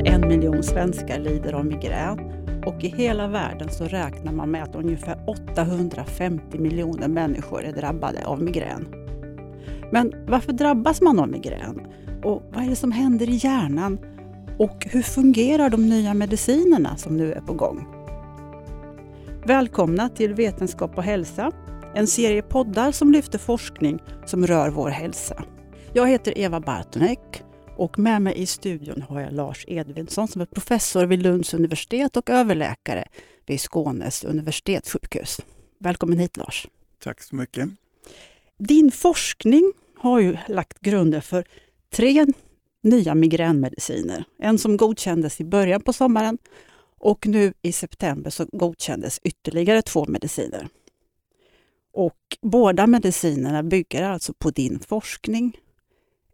Över en miljon svenskar lider av migrän och i hela världen så räknar man med att ungefär 850 miljoner människor är drabbade av migrän. Men varför drabbas man av migrän? Och vad är det som händer i hjärnan? Och hur fungerar de nya medicinerna som nu är på gång? Välkomna till Vetenskap och hälsa, en serie poddar som lyfter forskning som rör vår hälsa. Jag heter Eva Bartonek och med mig i studion har jag Lars Edvinsson som är professor vid Lunds universitet och överläkare vid Skånes universitetssjukhus. Välkommen hit Lars. Tack så mycket. Din forskning har ju lagt grunden för tre nya migränmediciner. En som godkändes i början på sommaren och nu i september så godkändes ytterligare två mediciner. Och båda medicinerna bygger alltså på din forskning.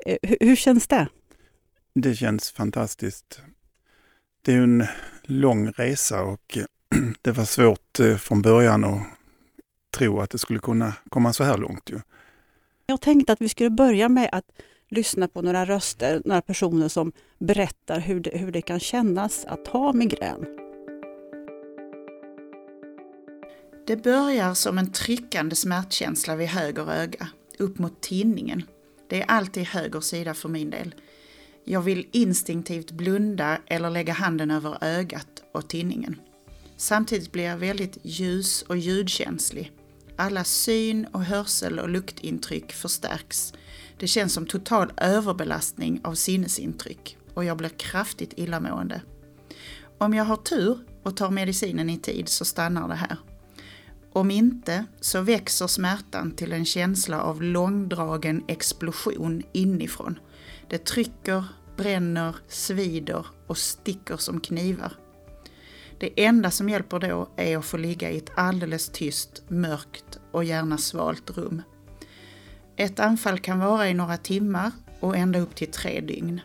Eh, hur, hur känns det? Det känns fantastiskt. Det är en lång resa och det var svårt eh, från början att tro att det skulle kunna komma så här långt. Ju. Jag tänkte att vi skulle börja med att lyssna på några röster, några personer som berättar hur det, hur det kan kännas att ha migrän. Det börjar som en tryckande smärtkänsla vid höger öga, upp mot tinningen. Det är alltid höger sida för min del. Jag vill instinktivt blunda eller lägga handen över ögat och tinningen. Samtidigt blir jag väldigt ljus och ljudkänslig. Alla syn och hörsel och luktintryck förstärks. Det känns som total överbelastning av sinnesintryck och jag blir kraftigt illamående. Om jag har tur och tar medicinen i tid så stannar det här. Om inte så växer smärtan till en känsla av långdragen explosion inifrån. Det trycker, bränner, svider och sticker som knivar. Det enda som hjälper då är att få ligga i ett alldeles tyst, mörkt och gärna svalt rum. Ett anfall kan vara i några timmar och ända upp till tre dygn.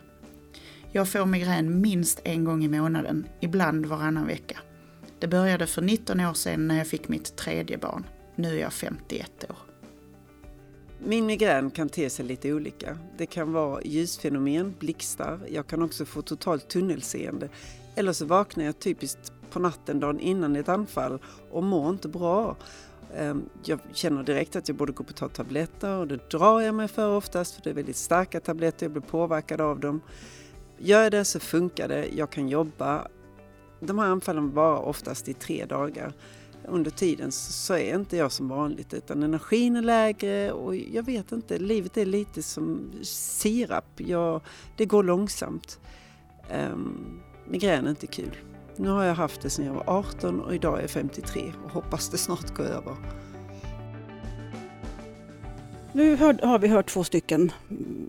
Jag får migrän minst en gång i månaden, ibland varannan vecka. Det började för 19 år sedan när jag fick mitt tredje barn. Nu är jag 51 år. Min migrän kan te sig lite olika. Det kan vara ljusfenomen, blixtar, jag kan också få totalt tunnelseende. Eller så vaknar jag typiskt på natten dagen innan ett anfall och mår inte bra. Ehm, jag känner direkt att jag borde gå på och ta tabletter och det drar jag mig för oftast för det är väldigt starka tabletter, jag blir påverkad av dem. Gör jag det så funkar det, jag kan jobba. De här anfallen varar oftast i tre dagar under tiden så är inte jag som vanligt utan energin är lägre och jag vet inte, livet är lite som sirap. Jag, det går långsamt. Um, migrän är inte kul. Nu har jag haft det sedan jag var 18 och idag är jag 53 och hoppas det snart går över. Nu har vi hört två stycken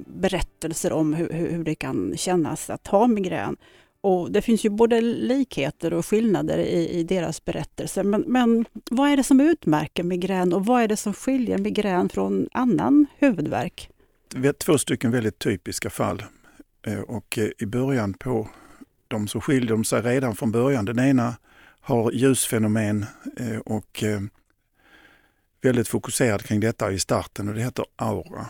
berättelser om hur, hur det kan kännas att ha migrän. Och det finns ju både likheter och skillnader i, i deras berättelser. Men, men, vad är det som utmärker migrän och vad är det som skiljer migrän från annan huvudvärk? Vi har två stycken väldigt typiska fall. Eh, och eh, i början på dem så skiljer de sig redan från början. Den ena har ljusfenomen eh, och väldigt fokuserad kring detta i starten och det heter aura.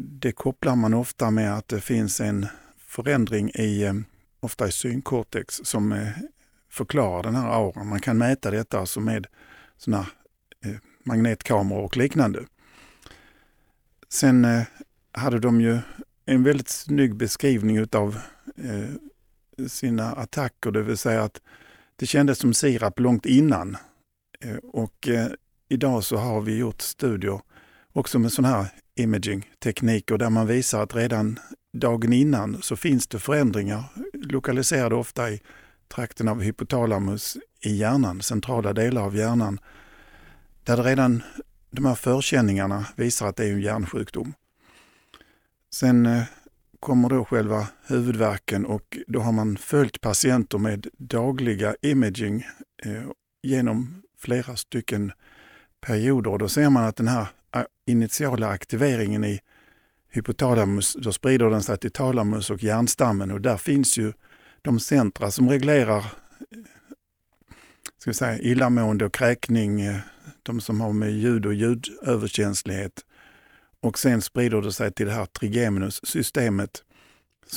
Det kopplar man ofta med att det finns en förändring i ofta i synkortex som eh, förklarar den här auran. Man kan mäta detta alltså med såna eh, magnetkameror och liknande. Sen eh, hade de ju en väldigt snygg beskrivning utav sina attacker, det vill säga att det kändes som sirap långt innan. Och idag så har vi gjort studier också med sådana här imaging-tekniker där man visar att redan dagen innan så finns det förändringar lokaliserade ofta i trakten av hypotalamus i hjärnan, centrala delar av hjärnan, där det redan de här förkänningarna visar att det är en hjärnsjukdom. Sen eh, kommer då själva huvudvärken och då har man följt patienter med dagliga imaging eh, genom flera stycken perioder och då ser man att den här initiala aktiveringen i hypotalamus, då sprider den sig till talamus och hjärnstammen och där finns ju de centra som reglerar ska vi säga, illamående och kräkning, eh, de som har med ljud och ljudöverkänslighet. Och sen sprider det sig till det här trigeminussystemet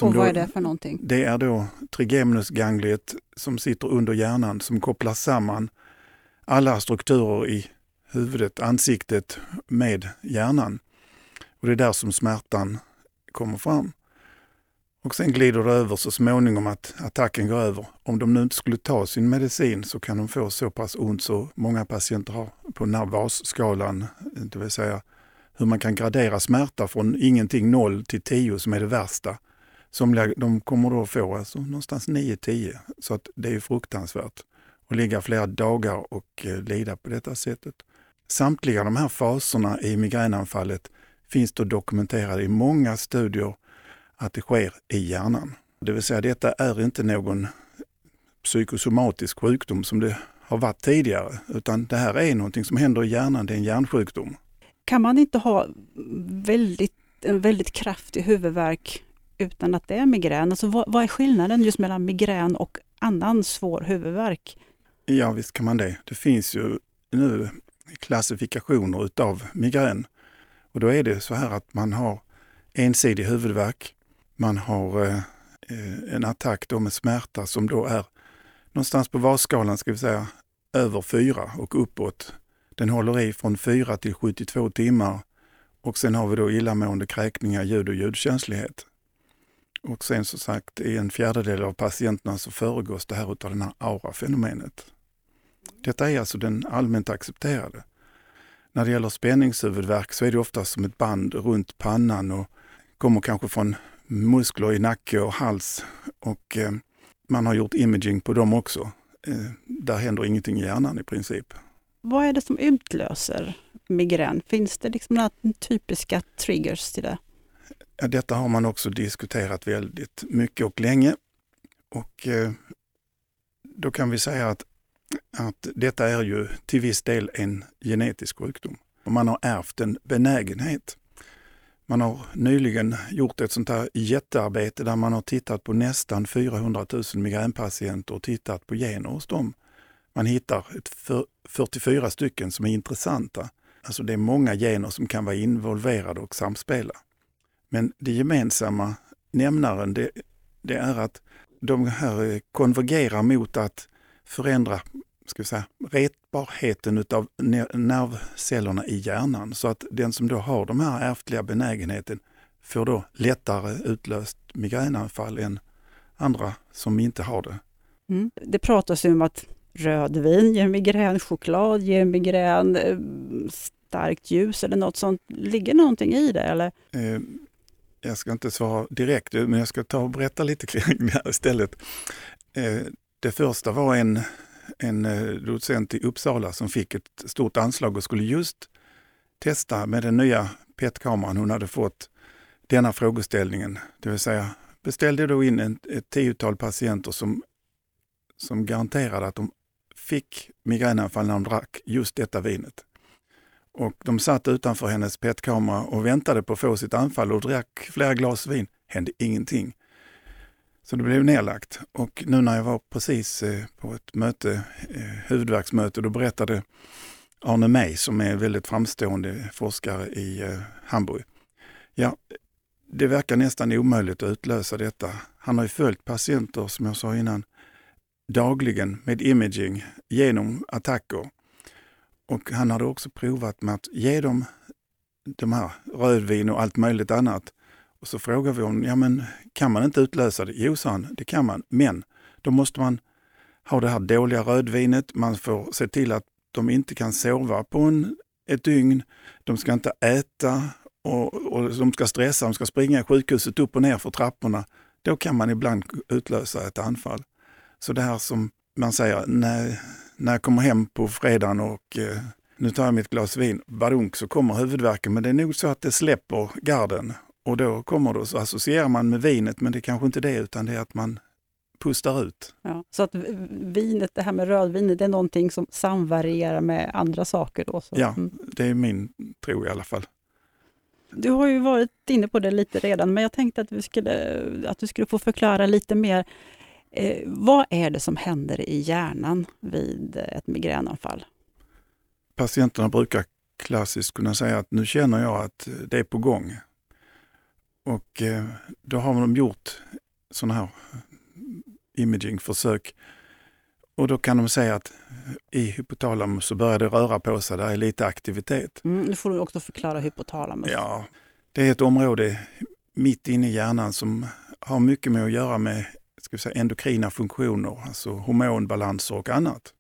och vad är det för någonting? Det är då trigeminusgangliet som sitter under hjärnan som kopplar samman alla strukturer i huvudet, ansiktet med hjärnan. Och Det är där som smärtan kommer fram. Och sen glider det över så småningom att attacken går över. Om de nu inte skulle ta sin medicin så kan de få så pass ont så många patienter har på den här VAS-skalan, det vill säga hur man kan gradera smärta från ingenting 0 till 10 som är det värsta. Somliga de kommer då få alltså någonstans 9-10, så att det är fruktansvärt att ligga flera dagar och eh, lida på detta sättet. Samtliga de här faserna i migränanfallet finns då dokumenterade i många studier att det sker i hjärnan. Det vill säga detta är inte någon psykosomatisk sjukdom som det har varit tidigare, utan det här är någonting som händer i hjärnan, det är en hjärnsjukdom. Kan man inte ha väldigt, en väldigt kraftig huvudvärk utan att det är migrän? Alltså vad, vad är skillnaden just mellan migrän och annan svår huvudvärk? Ja, visst kan man det. Det finns ju nu klassifikationer utav migrän. Och då är det så här att man har ensidig huvudvärk, man har eh, eh en attack då med smärta som då är någonstans på VAS-skalan ska vi säga över 4 och uppåt. Den håller i från 4 till 72 timmar och sen har vi då illamående, kräkningar, ljud och ljudkänslighet. Och sen som sagt i en fjärdedel av patienterna så föregås det här utav det här aura-fenomenet. Detta är alltså den allmänt accepterade. När det gäller spänningshuvudvärk så är det ofta som ett band runt pannan och kommer kanske från muskler i nacke och hals. Och eh, man har gjort imaging på dem också. Eh, där händer ingenting i hjärnan i princip. Vad är det som utlöser migrän? Finns det liksom några typiska triggers till det? Ja, detta har man också diskuterat väldigt mycket och länge. Och eh, då kan vi säga att, att detta är ju till viss del en genetisk sjukdom. Och man har ärvt en benägenhet. Man har nyligen gjort ett sånt här jättearbete där man har tittat på nästan 400 000 migränpatienter och tittat på gener hos dem. Man hittar ett 44 stycken som är intressanta. Alltså det är många gener som kan vara involverade och samspela. Men det gemensamma nämnaren det, det är att de här konvergerar mot att förändra ska vi säga, retbarheten utav nervcellerna i hjärnan. Så att den som då har de här ärftliga benägenheten får då lättare utlöst migränanfall än andra som inte har det. Mm. Det pratas ju om att rödvin ger migrän, choklad ger migrän, eh, starkt ljus eller något sånt. Ligger någonting i det? Eller? Eh, jag ska inte svara direkt, men jag ska ta och berätta lite kring det här istället. Eh, det första var en, en eh, docent i Uppsala som fick ett stort anslag och skulle just testa med den nya PET-kameran hon hade fått denna frågeställningen. Det vill säga beställde då in en, ett tiotal patienter som, som garanterade att de fick migränanfall när de drack just detta vinet. Och de satt utanför hennes PET-kamera och väntade på att få sitt anfall och drack flera glas vin. hände ingenting. Så det blev nedlagt. Och nu när jag var precis eh, på ett möte, huvudverksmöte, huvudvärksmöte, då berättade Arne May, som är väldigt framstående forskare i eh, Hamburg. Ja, det verkar nästan omöjligt att utlösa detta. Han har ju följt patienter, som jag sa innan, dagligen med imaging genom attacker och han hade också provat med att ge dem de här rödvin och allt möjligt annat. Och så frågade vi honom, ja men kan man inte utlösa det? Jo, sa han, det kan man, men då måste man ha det här dåliga rödvinet, man får se till att de inte kan sova på en, ett dygn, de ska inte äta och, och de ska stressa, de ska springa i sjukhuset upp och ner för trapporna. Då kan man ibland utlösa ett anfall. Så det här som man säger, när, när jag kommer hem på fredagen och eh, nu tar jag mitt glas vin, badunk, så kommer huvudvärken. Men det är nog så att det släpper garden och då kommer det, så associerar man med vinet, men det är kanske inte det, utan det är att man pustar ut. Ja, så att vinet, det här med rödvinet, det är någonting som samvarierar med andra saker? Då, så. Ja, mm. det är min tro i alla fall. Du har ju varit inne på det lite redan, men jag tänkte att, vi skulle, att du skulle få förklara lite mer. Eh, vad är det som händer i hjärnan vid ett migränanfall? Patienterna brukar klassiskt kunna säga att nu känner jag att det är på gång. Och eh, då har de gjort sådana här imagingförsök. Och då kan de säga att i hypotalamus så börjar det röra på sig, där är lite aktivitet. Mm, nu får du också förklara hypotalamus. Ja, det är ett område mitt inne i hjärnan som har mycket med att göra med ska säga, endokrina funktioner, alltså hormonbalanser och annat.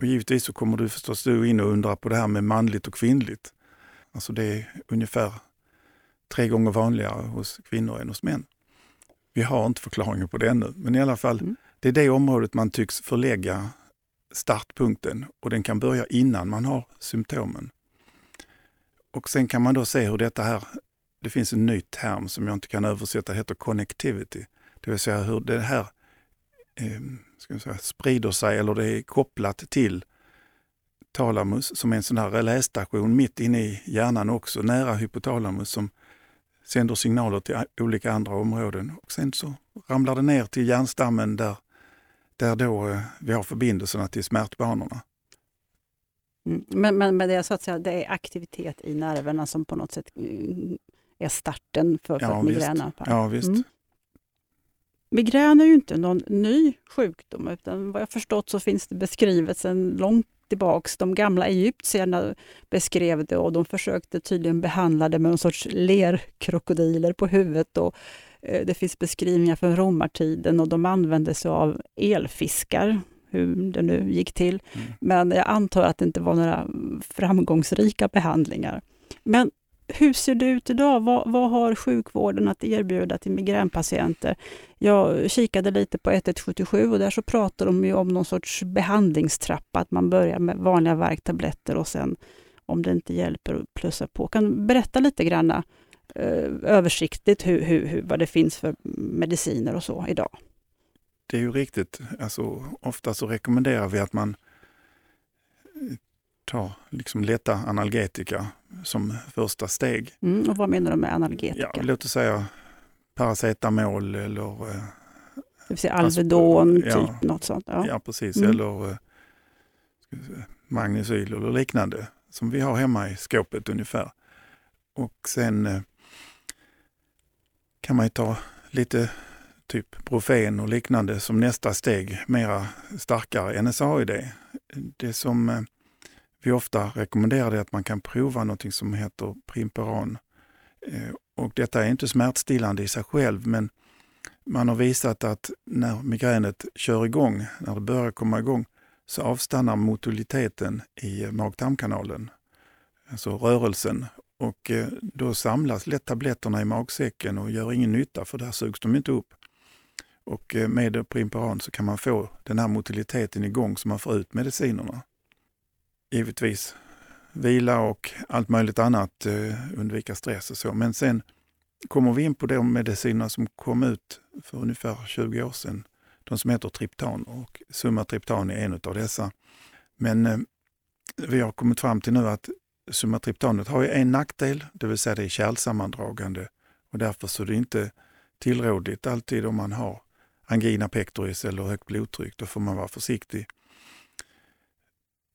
Och givetvis så kommer du förstås du in och undra på det här med manligt och kvinnligt. Alltså det är ungefär tre gånger vanligare hos kvinnor än hos män. Vi har inte förklaringen på det ännu, men i alla fall, mm. det är det området man tycks förlägga startpunkten och den kan börja innan man har symptomen. Och sen kan man då se hur detta här, det finns en ny term som jag inte kan översätta, heter connectivity. Det vill säga hur det här eh, ska säga, sprider sig eller det är kopplat till talamus som är en sån här relästation mitt inne i hjärnan också, nära hypotalamus som sänder signaler till olika andra områden. Och sen så ramlar det ner till hjärnstammen där, där då eh, vi har förbindelserna till smärtbanorna. Mm. Men, men, men det, är så att säga, det är aktivitet i nerverna som på något sätt mm, är starten för, för ja, migränen? Ja, visst. Mm. Migrän är ju inte någon ny sjukdom, utan vad jag förstått så finns det beskrivet sedan långt tillbaks. De gamla egyptierna beskrev det och de försökte tydligen behandla det med en sorts lerkrokodiler på huvudet. Och, eh, det finns beskrivningar från romartiden och de använde sig av elfiskar, hur det nu gick till. Mm. Men jag antar att det inte var några framgångsrika behandlingar. Men hur ser det ut idag? Vad, vad, har sjukvården att erbjuda till migränpatienter? Jag kikade lite på 1177 och där så pratar de ju om någon sorts behandlingstrappa, att man börjar med vanliga värktabletter och sen om det inte hjälper plussa på. Kan du berätta lite grann eh, översiktligt hur, hur, hur, vad det finns för mediciner och så idag? Det är ju riktigt. Alltså, ofta så rekommenderar vi att man ta liksom lätta analgetika som första steg. Mm, och vad menar du med analgetika? Ja, låt oss säga paracetamol eller eh, det vill säga Alvedon, ja, typ något sånt? Ja, ja precis. Mm. Eller eh, magnesyl eller liknande som vi har hemma i skåpet ungefär. Och sen eh, kan man ta lite typ Brofen och liknande som nästa steg, mera starkare NSAID. Det som vi ofta rekommenderar det att man kan prova något som heter Primperan. Eh, och detta är inte smärtstillande i sig själv, men man har visat att när migränet kör igång, när det börjar komma igång, så avstannar motiliteten i mag-tarmkanalen, alltså rörelsen. Och eh, då samlas lätt tabletterna i magsäcken och gör ingen nytta för där sugs de inte upp. Och eh, med Primperan så kan man få den här motiliteten igång så man får ut medicinerna givetvis vila och allt möjligt annat, eh, undvika stress och så. Men sen kommer vi in på de mediciner som kom ut för ungefär 20 år sedan. De som heter Triptan och Sumatriptan är en av dessa. Men eh, vi har kommit fram till nu att Sumatriptanet har en nackdel, det vill säga det är kärlsammandragande och därför så är det inte tillrådligt alltid om man har angina pectoris eller högt blodtryck. Då får man vara försiktig.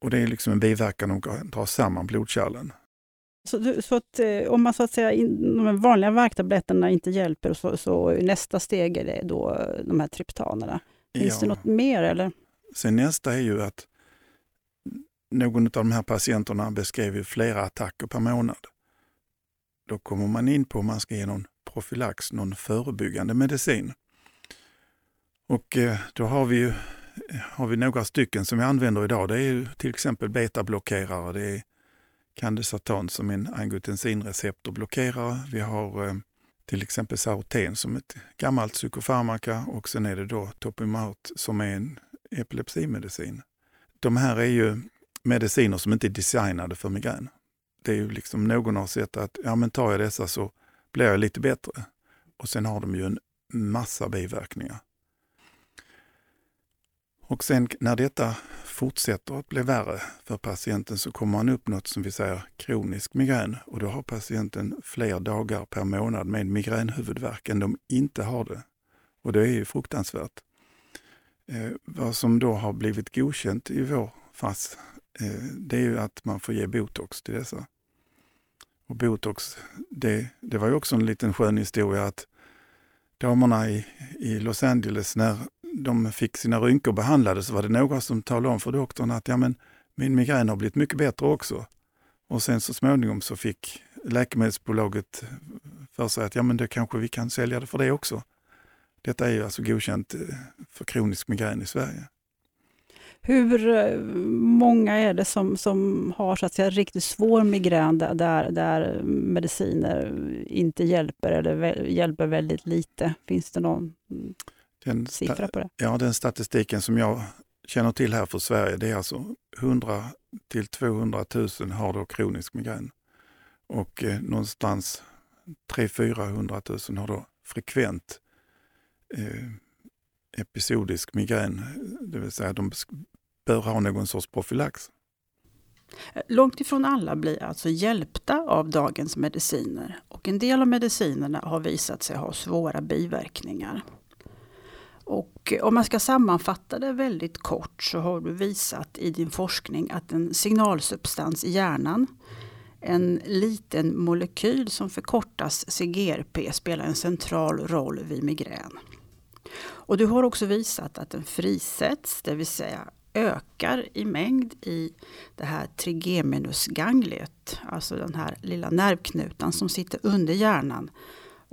Och det är liksom en biverkan att dra samman blodkärlen. Så, så att, eh, om man så att säga, de vanliga värktabletterna inte hjälper, så, så nästa steg är då eh, de här triptanerna. Finns ja. det något mer? Eller? Sen nästa är ju att någon av de här patienterna beskrev flera attacker per månad. Då kommer man in på om man ska ge någon profylax, någon förebyggande medicin. Och eh, då har vi ju har vi några stycken som vi använder idag. Det är till exempel betablockerare. Det är Candesatan som en angiotensinreceptorblockerare. Vi har eh, till exempel Saroten som ett gammalt psykofarmaka och sen är det då Topimaut som är en epilepsimedicin. De här är ju mediciner som inte är designade för migrän. Det är ju liksom någon har sett att ja, men tar jag dessa så blir jag lite bättre. Och sen har de ju en massa biverkningar. Och sen när detta fortsätter att bli värre för patienten så kommer man upp något som vi säger kronisk migrän och då har patienten fler dagar per månad med migränhuvudvärk än de inte har det. Och det är ju fruktansvärt. Eh, vad som då har blivit godkänt i vår FASS, eh, det är ju att man får ge botox till dessa. Och botox, det, det var ju också en liten skön historia att damerna i, i Los Angeles när de fick sina rynkor behandlade så var det några som talade om för doktorn att ja, men min migrän har blivit mycket bättre också. Och sen så småningom så fick läkemedelsbolaget för sig att ja, men det kanske vi kan sälja det för det också. Detta är ju alltså godkänt eh, för kronisk migrän i Sverige. Hur eh, många är det som, som har så att säga, riktigt svår migrän där, där mediciner inte hjälper eller hjälper väldigt lite? Finns det någon mm den siffra på det? Ja, den statistiken som jag känner till här för Sverige, det är alltså 100 till 200 000 har då kronisk migrän. Och eh, någonstans 300-400 000 har då frekvent eh, episodisk migrän, det vill säga de bör ha någon sorts profylax. Långt ifrån alla blir alltså hjälpta av dagens mediciner och en del av medicinerna har visat sig ha svåra biverkningar. Och om man ska sammanfatta det väldigt kort så har du visat i din forskning att en signalsubstans i hjärnan, en liten molekyl som förkortas CGRP, spelar en central roll vid migrän. Och du har också visat att den frisätts, det vill säga ökar i mängd i det här trigeminusgangliet, alltså den här lilla nervknutan som sitter under hjärnan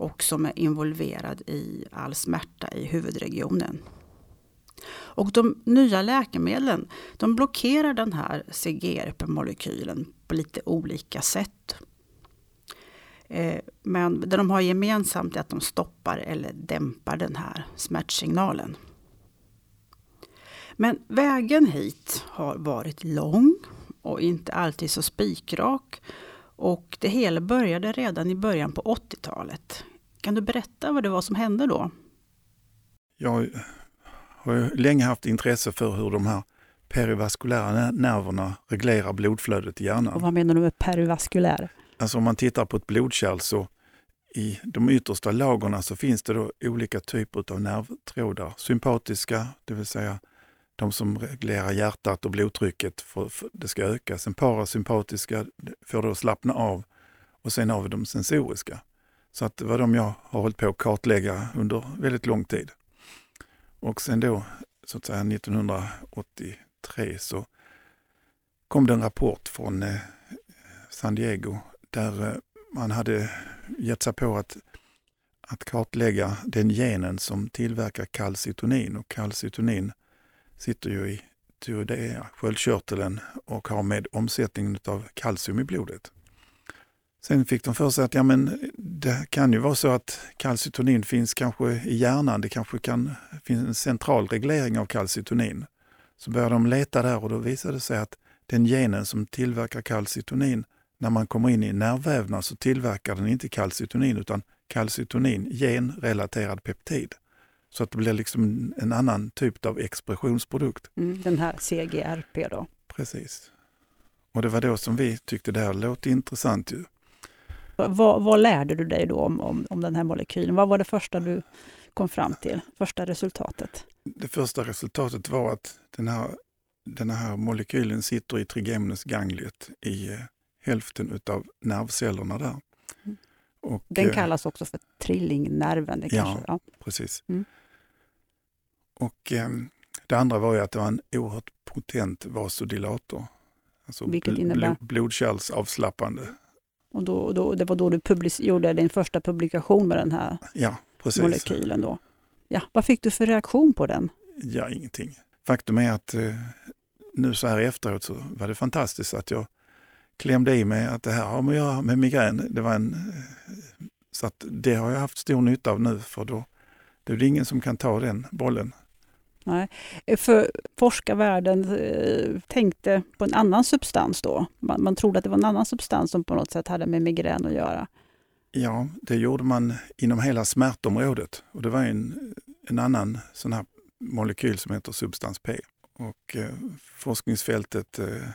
och som är involverad i all smärta i huvudregionen. Och de nya läkemedlen de blockerar den här CGRP-molekylen på lite olika sätt. Eh, men det de har gemensamt är att de stoppar eller dämpar den här smärtsignalen. Men vägen hit har varit lång och inte alltid så spikrak. Och det hela började redan i början på 80-talet. Kan du berätta vad det var som hände då? Jag har länge haft intresse för hur de här perivaskulära nerverna reglerar blodflödet i hjärnan. Och vad menar du med perivaskulär? Alltså om man tittar på ett blodkärl så i de yttersta lagren så finns det då olika typer av nervtrådar. Sympatiska, det vill säga de som reglerar hjärtat och blodtrycket för, för det ska öka. Sen parasympatiska får då slappna av och sen har vi de sensoriska. Så att det var de jag har hållit på att kartlägga under väldigt lång tid. Och sen då, så att säga 1983 så kom det en rapport från eh, San Diego där eh, man hade gett sig på att, att kartlägga den genen som tillverkar kalcitonin och kalcitonin sitter ju i tyrodea, sköldkörteln och har med omsättningen av kalcium i blodet. Sen fick de för sig att ja, men det kan ju vara så att kalcitonin finns kanske i hjärnan. Det kanske kan finnas en central reglering av kalcitonin. Så började de leta där och då visade det sig att den genen som tillverkar kalcitonin, när man kommer in i nervvävnad så tillverkar den inte kalcitonin utan kalcitonin, genrelaterad peptid. Så att det blir liksom en annan typ av expressionsprodukt. Mm, den här CGRP då? Precis. Och det var då som vi tyckte det här låter intressant. Ju. Vad, vad, lärde du dig då om, om, om den här molekylen? Vad var det första du kom fram till? Första resultatet? Det första resultatet var att den här, den här molekylen sitter i trigeminusgangliet i eh, hälften utav nervcellerna där. Mm. Och, den eh, kallas också för trillingnerven? Det kanske, ja, ja, precis. Mm. Och eh, det andra var ju att det var en oerhört potent vasodilator. Alltså Vilket innebär? blodkärlsavslappande. Och då, då, det var då du gjorde din första publikation med den här ja, precis. molekylen? Då. Ja, vad fick du för reaktion på den? Ja, ingenting. Faktum är att eh, nu så här efteråt så var det fantastiskt att jag klämde i mig att det här har med att göra med migrän. Det var en, eh, så att det har jag haft stor nytta av nu för då det är det ingen som kan ta den bollen. Nej. Eh, för forskarvärlden eh, tänkte på en annan substans då. Man, man trodde att det var en annan substans som på något sätt hade med migrän att göra. Ja, det gjorde man inom hela smärtområdet. Och det var en, en annan sån här molekyl som heter substans P. Och eh, forskningsfältet eh,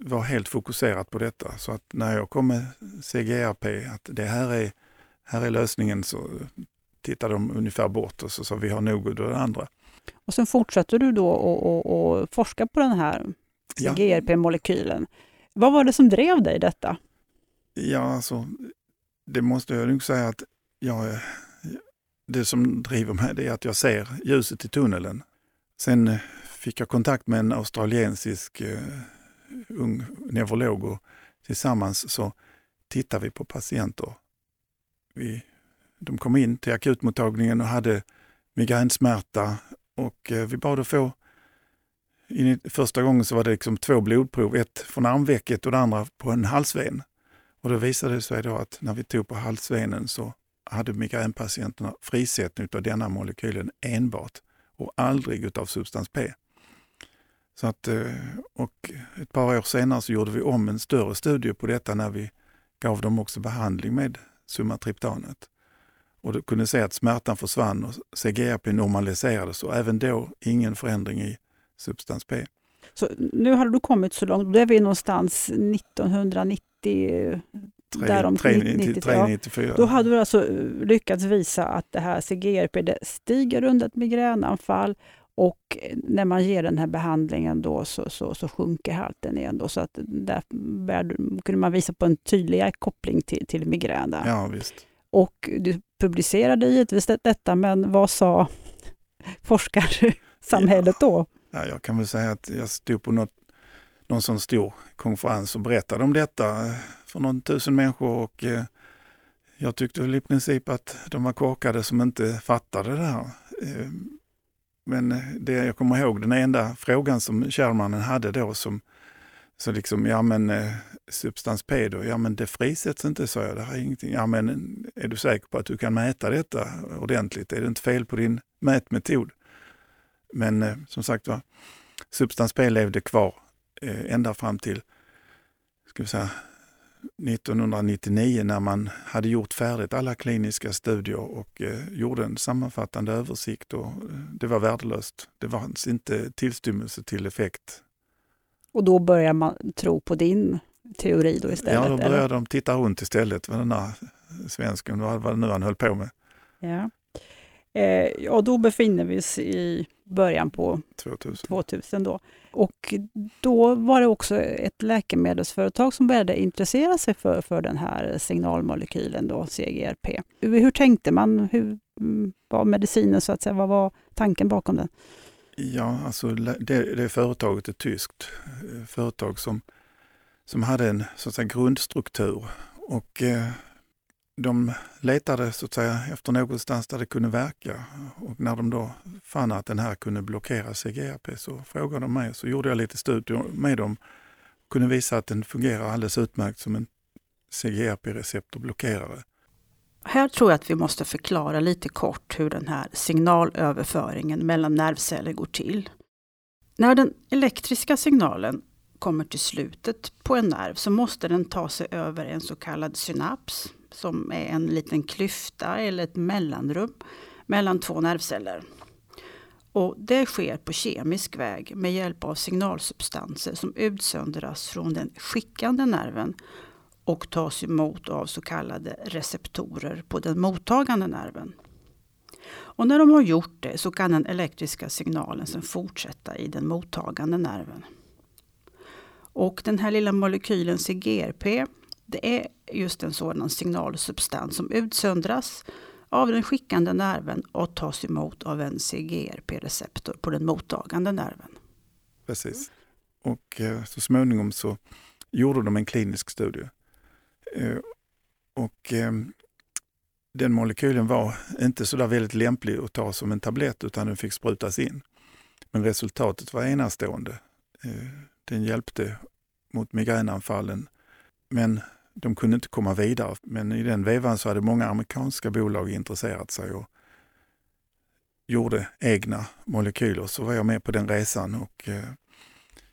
var helt fokuserat på detta. Så att när jag kom med CGRP, att det här är, här är lösningen, så tittade de ungefär bort och så sa vi har nog av det andra. Och sen fortsätter du då att forska på den här ja. GRP-molekylen. Vad var det som drev dig detta? Ja, alltså, det måste jag nog säga att jag, det som driver mig det är att jag ser ljuset i tunneln. Sen eh, fick jag kontakt med en australiensisk uh, ung neurolog och tillsammans så tittar vi på patienter. Vi, de kom in till akutmottagningen och hade migränsmärta och eh, vi bad att få in, första gången så var det liksom två blodprov, ett från armvecket och det andra på en halsven. Och då visade det sig då att när vi tog på halsvenen så hade migränpatienterna frisättning av denna molekylen enbart och aldrig utav substans P. Så att, eh, och ett par år senare så gjorde vi om en större studie på detta när vi gav dem också behandling med sumatriptanet. Och då kunde se att smärtan försvann och CGRP normaliserades och även då ingen förändring i substans P. Så nu har du kommit så långt, då är vi någonstans 1990 394. Då hade du alltså eh, lyckats visa att det här CGRP det stiger under ett migränanfall och när man ger den här behandlingen då så, så, så sjunker halten igen. Då, så att där kunde man visa på en tydligare koppling till, till migrän. Ja, visst. Och du publicerade givetvis detta, men vad sa forskarsamhället ja. då? Ja, jag kan väl säga att jag stod på något, någon sån stor konferens och berättade om detta eh, för någon tusen människor och eh, jag tyckte väl i princip att de var korkade som inte fattade det här. Eh, men det jag kommer ihåg, den enda frågan som kärlmannen hade då som så liksom, ja men eh, substans P då, ja men det frisätts inte, sa jag, det har ingenting. Ja men är du säker på att du kan mäta detta ordentligt? Är det inte fel på din mätmetod? Men eh, som sagt var, Substans P levde kvar eh, ända fram till ska vi säga, 1999 när man hade gjort färdigt alla kliniska studier och eh, gjorde en sammanfattande översikt. Och, eh, det var värdelöst. Det fanns inte tillstymmelse till effekt. Och då börjar man tro på din teori då istället? Ja, då började eller? de titta runt istället med den här svensken, vad det nu han höll på med. Ja. Eh, och då befinner vi oss i början på 2000. 2000 då. Och då var det också ett läkemedelsföretag som började intressera sig för, för den här signalmolekylen, då, CGRP. Hur, hur tänkte man? Hur mm, var medicinen, så att säga? Vad var tanken bakom den? Ja, alltså det, det företaget är tyskt. Eh, företag som, som hade en så att säga, grundstruktur och eh, de letade så att säga efter någonstans där det kunde verka och när de då fann att den här kunde blockera CGRP så frågade de mig så gjorde jag lite studier med dem och kunde visa att den fungerar alldeles utmärkt som en CGRP-receptorblockerare. Här tror jag att vi måste förklara lite kort hur den här signalöverföringen mellan nervceller går till. När den elektriska signalen kommer till slutet på en nerv så måste den ta sig över en så kallad synaps som är en liten klyfta eller ett mellanrum mellan två nervceller. Och det sker på kemisk väg med hjälp av signalsubstanser som utsöndras från den skickande nerven och tas emot av så kallade receptorer på den mottagande nerven. Och när de har gjort det så kan den elektriska signalen sedan fortsätta i den mottagande nerven. Och den här lilla molekylen CGRP det är just en sådan signalsubstans som utsöndras av den skickande nerven och tas emot av en CGRP-receptor på den mottagande nerven. Precis. Och eh, så småningom så gjorde de en klinisk studie. Eh, och ehm, den molekylen var inte så där väldigt lämplig att ta som en tablett utan den fick sprutas in. Men resultatet var enastående. Eh, den hjälpte mot migränanfallen men de kunde inte komma vidare. Men i den vevan så hade många amerikanska bolag intresserat sig och gjorde egna molekyler. Så var jag med på den resan och eh,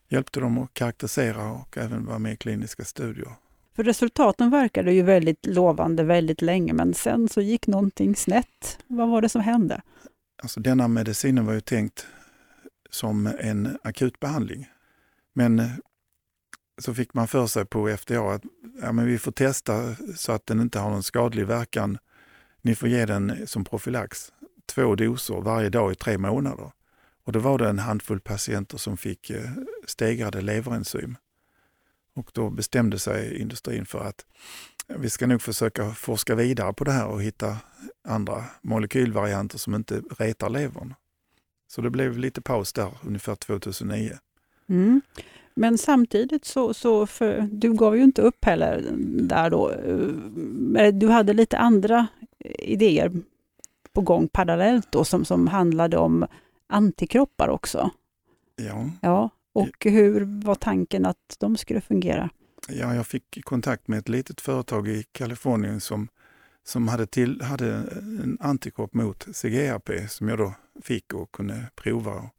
hjälpte dem att karaktärisera och även vara med i kliniska studier. För resultaten verkade ju väldigt lovande väldigt länge, men sen så gick någonting snett. Vad var det som hände? Alltså denna medicinen var ju tänkt som en akutbehandling. Men eh, så fick man för sig på FDA att ja, men vi får testa så att den inte har någon skadlig verkan. Ni får ge den som profylax, två doser varje dag i tre månader. Och då var det en handfull patienter som fick eh, stegrade leverenzym. Och då bestämde sig industrin för att vi ska nog försöka forska vidare på det här och hitta andra molekylvarianter som inte retar levern. Så det blev lite paus där ungefär 2009. Mm. Men samtidigt så, så för, du gav ju inte upp heller där då. Eh, du hade lite andra idéer på gång parallellt då som, som handlade om antikroppar också. Ja. ja. Och hur var tanken att de skulle fungera? Ja, jag fick kontakt med ett litet företag i Kalifornien som, som hade, till, hade en antikropp mot CGRP som jag då fick och kunde prova och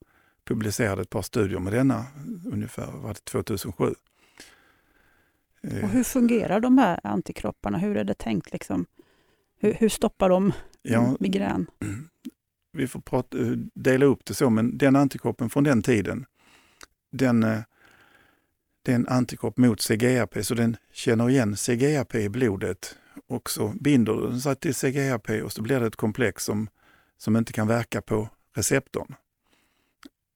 publicerade ett par studier med denna ungefär var det 2007. Och hur fungerar de här antikropparna? Hur är det tänkt? Liksom? Hur, hur stoppar de ja, migrän? Vi får prata, dela upp det så, men den antikroppen från den tiden, den, eh, det är en antikropp mot CGRP, så den känner igen CGRP i blodet och så binder den sig till CGRP och så blir det ett komplex som, som inte kan verka på receptorn.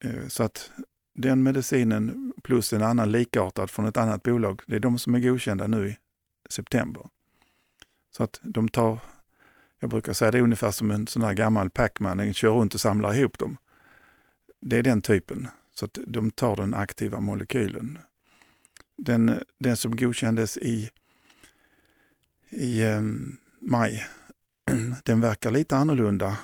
Eh, så att den medicinen plus en annan likartad från ett annat bolag, det är de som är godkända nu i september. Så att de tar, jag brukar säga det är ungefär som en sån här gammal Pacman, den kör runt och samlar ihop dem. Det är den typen, så att de tar den aktiva molekylen. Den, den som godkändes i, i um, maj, den verkar lite annorlunda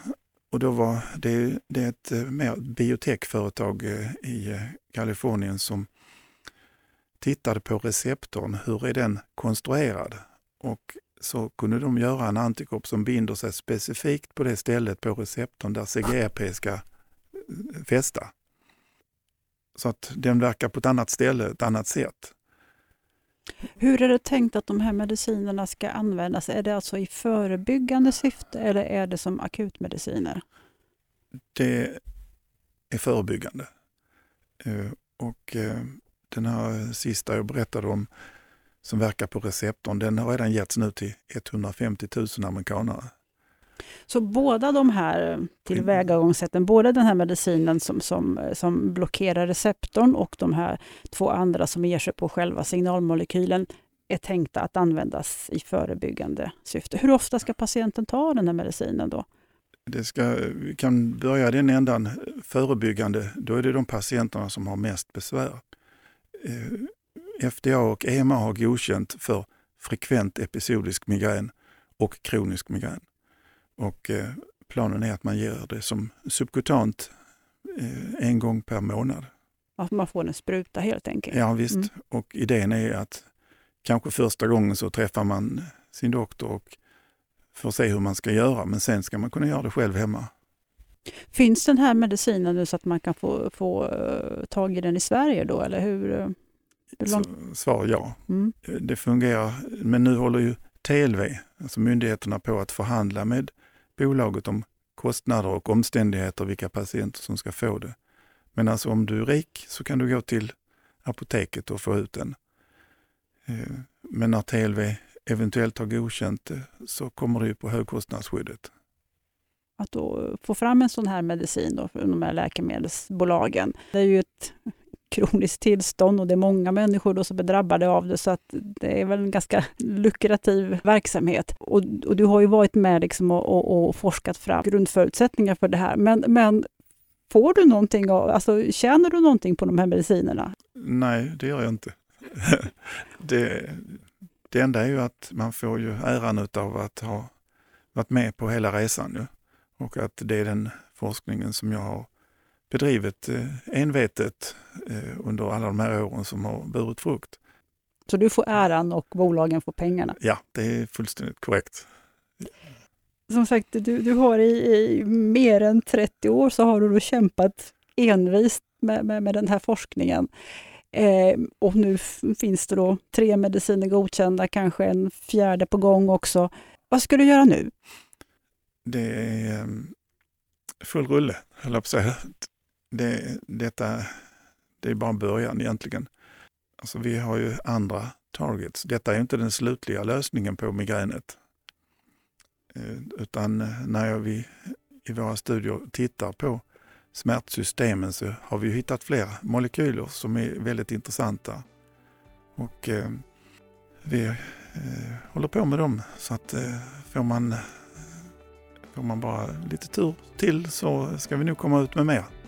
och då var det, det är ett eh, mer biotekföretag eh, i eh, Kalifornien som tittade på receptorn, hur är den konstruerad? Och så kunde de göra en antikropp som binder sig specifikt på det stället på receptorn där CGRP ska fästa. Så att den verkar på ett annat ställe, ett annat sätt. Hur är det tänkt att de här medicinerna ska användas? Är det alltså i förebyggande syfte eller är det som akutmediciner? Det är förebyggande. Eh, och eh, den här sista jag berättade om som verkar på receptorn, den har redan getts nu till 150 000 amerikanare. Så båda de här tillvägagångssätten, både den här medicinen som, som, som blockerar receptorn och de här två andra som ger sig på själva signalmolekylen, är tänkta att användas i förebyggande syfte. Hur ofta ska patienten ta den här medicinen då? Det ska, vi kan börja den ändan förebyggande, då är det de patienterna som har mest besvär. Eh, FDA och EMA har godkänt för frekvent episodisk migrän och kronisk migrän. Och eh, planen är att man ger det som subkutant eh, en gång per månad. Att man får en spruta helt enkelt? Ja visst, mm. och idén är att kanske första gången så träffar man sin doktor och får se hur man ska göra, men sen ska man kunna göra det själv hemma. Finns den här medicinen nu så att man kan få, få uh, tag i den i Sverige då, eller hur? Hur Svar ja. Mm. Det fungerar, men nu håller ju TLV, alltså myndigheterna på att förhandla med bolaget om kostnader och omständigheter, vilka patienter som ska få det. Men alltså om du är rik så kan du gå till apoteket och få ut den. Eh, men när TLV eventuellt har godkänt det så kommer det ju på högkostnadsskyddet. Att då få fram en sån här medicin då från de här läkemedelsbolagen, det är ju ett kroniskt tillstånd och det är många människor då som är drabbade av det, så att det är väl en ganska lukrativ verksamhet. Och, och du har ju varit med liksom och, och, och, forskat fram grundförutsättningar för det här. Men, men får du någonting, av, alltså tjänar du någonting på de här medicinerna? Nej, det gör jag inte. det, det enda är ju att man får ju äran av att ha varit med på hela resan nu. och att det är den forskningen som jag har bedrivit eh, envetet eh, under alla de här åren som har burit frukt. Så du får äran och bolagen får pengarna? Ja, det är fullständigt korrekt. Som sagt, du, du har i, i mer än 30 år så har du kämpat envist med, med, med den här forskningen. Eh, och nu finns det då tre mediciner godkända, kanske en fjärde på gång också. Vad ska du göra nu? Det är full rulle, höll jag på att säga det, detta, det är bara början egentligen. Alltså vi har ju andra targets. Detta är inte den slutliga lösningen på migränet. Eh, utan eh, när vi i våra studier tittar på smärtsystemen så har vi hittat fler molekyler som är väldigt intressanta. Och eh, vi eh, håller på med dem så att eh, får man, får man bara lite tur till så ska vi nog komma ut med mer.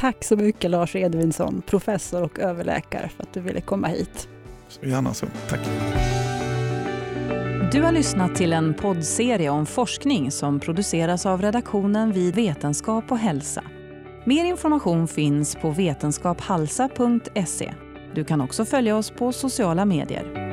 Tack så mycket Lars Edvinsson, professor och överläkare för att du ville komma hit. Så gärna så. Tack. Du har lyssnat till en poddserie om forskning som produceras av redaktionen vid Vetenskap och hälsa. Mer information finns på vetenskaphalsa.se. Du kan också följa oss på sociala medier.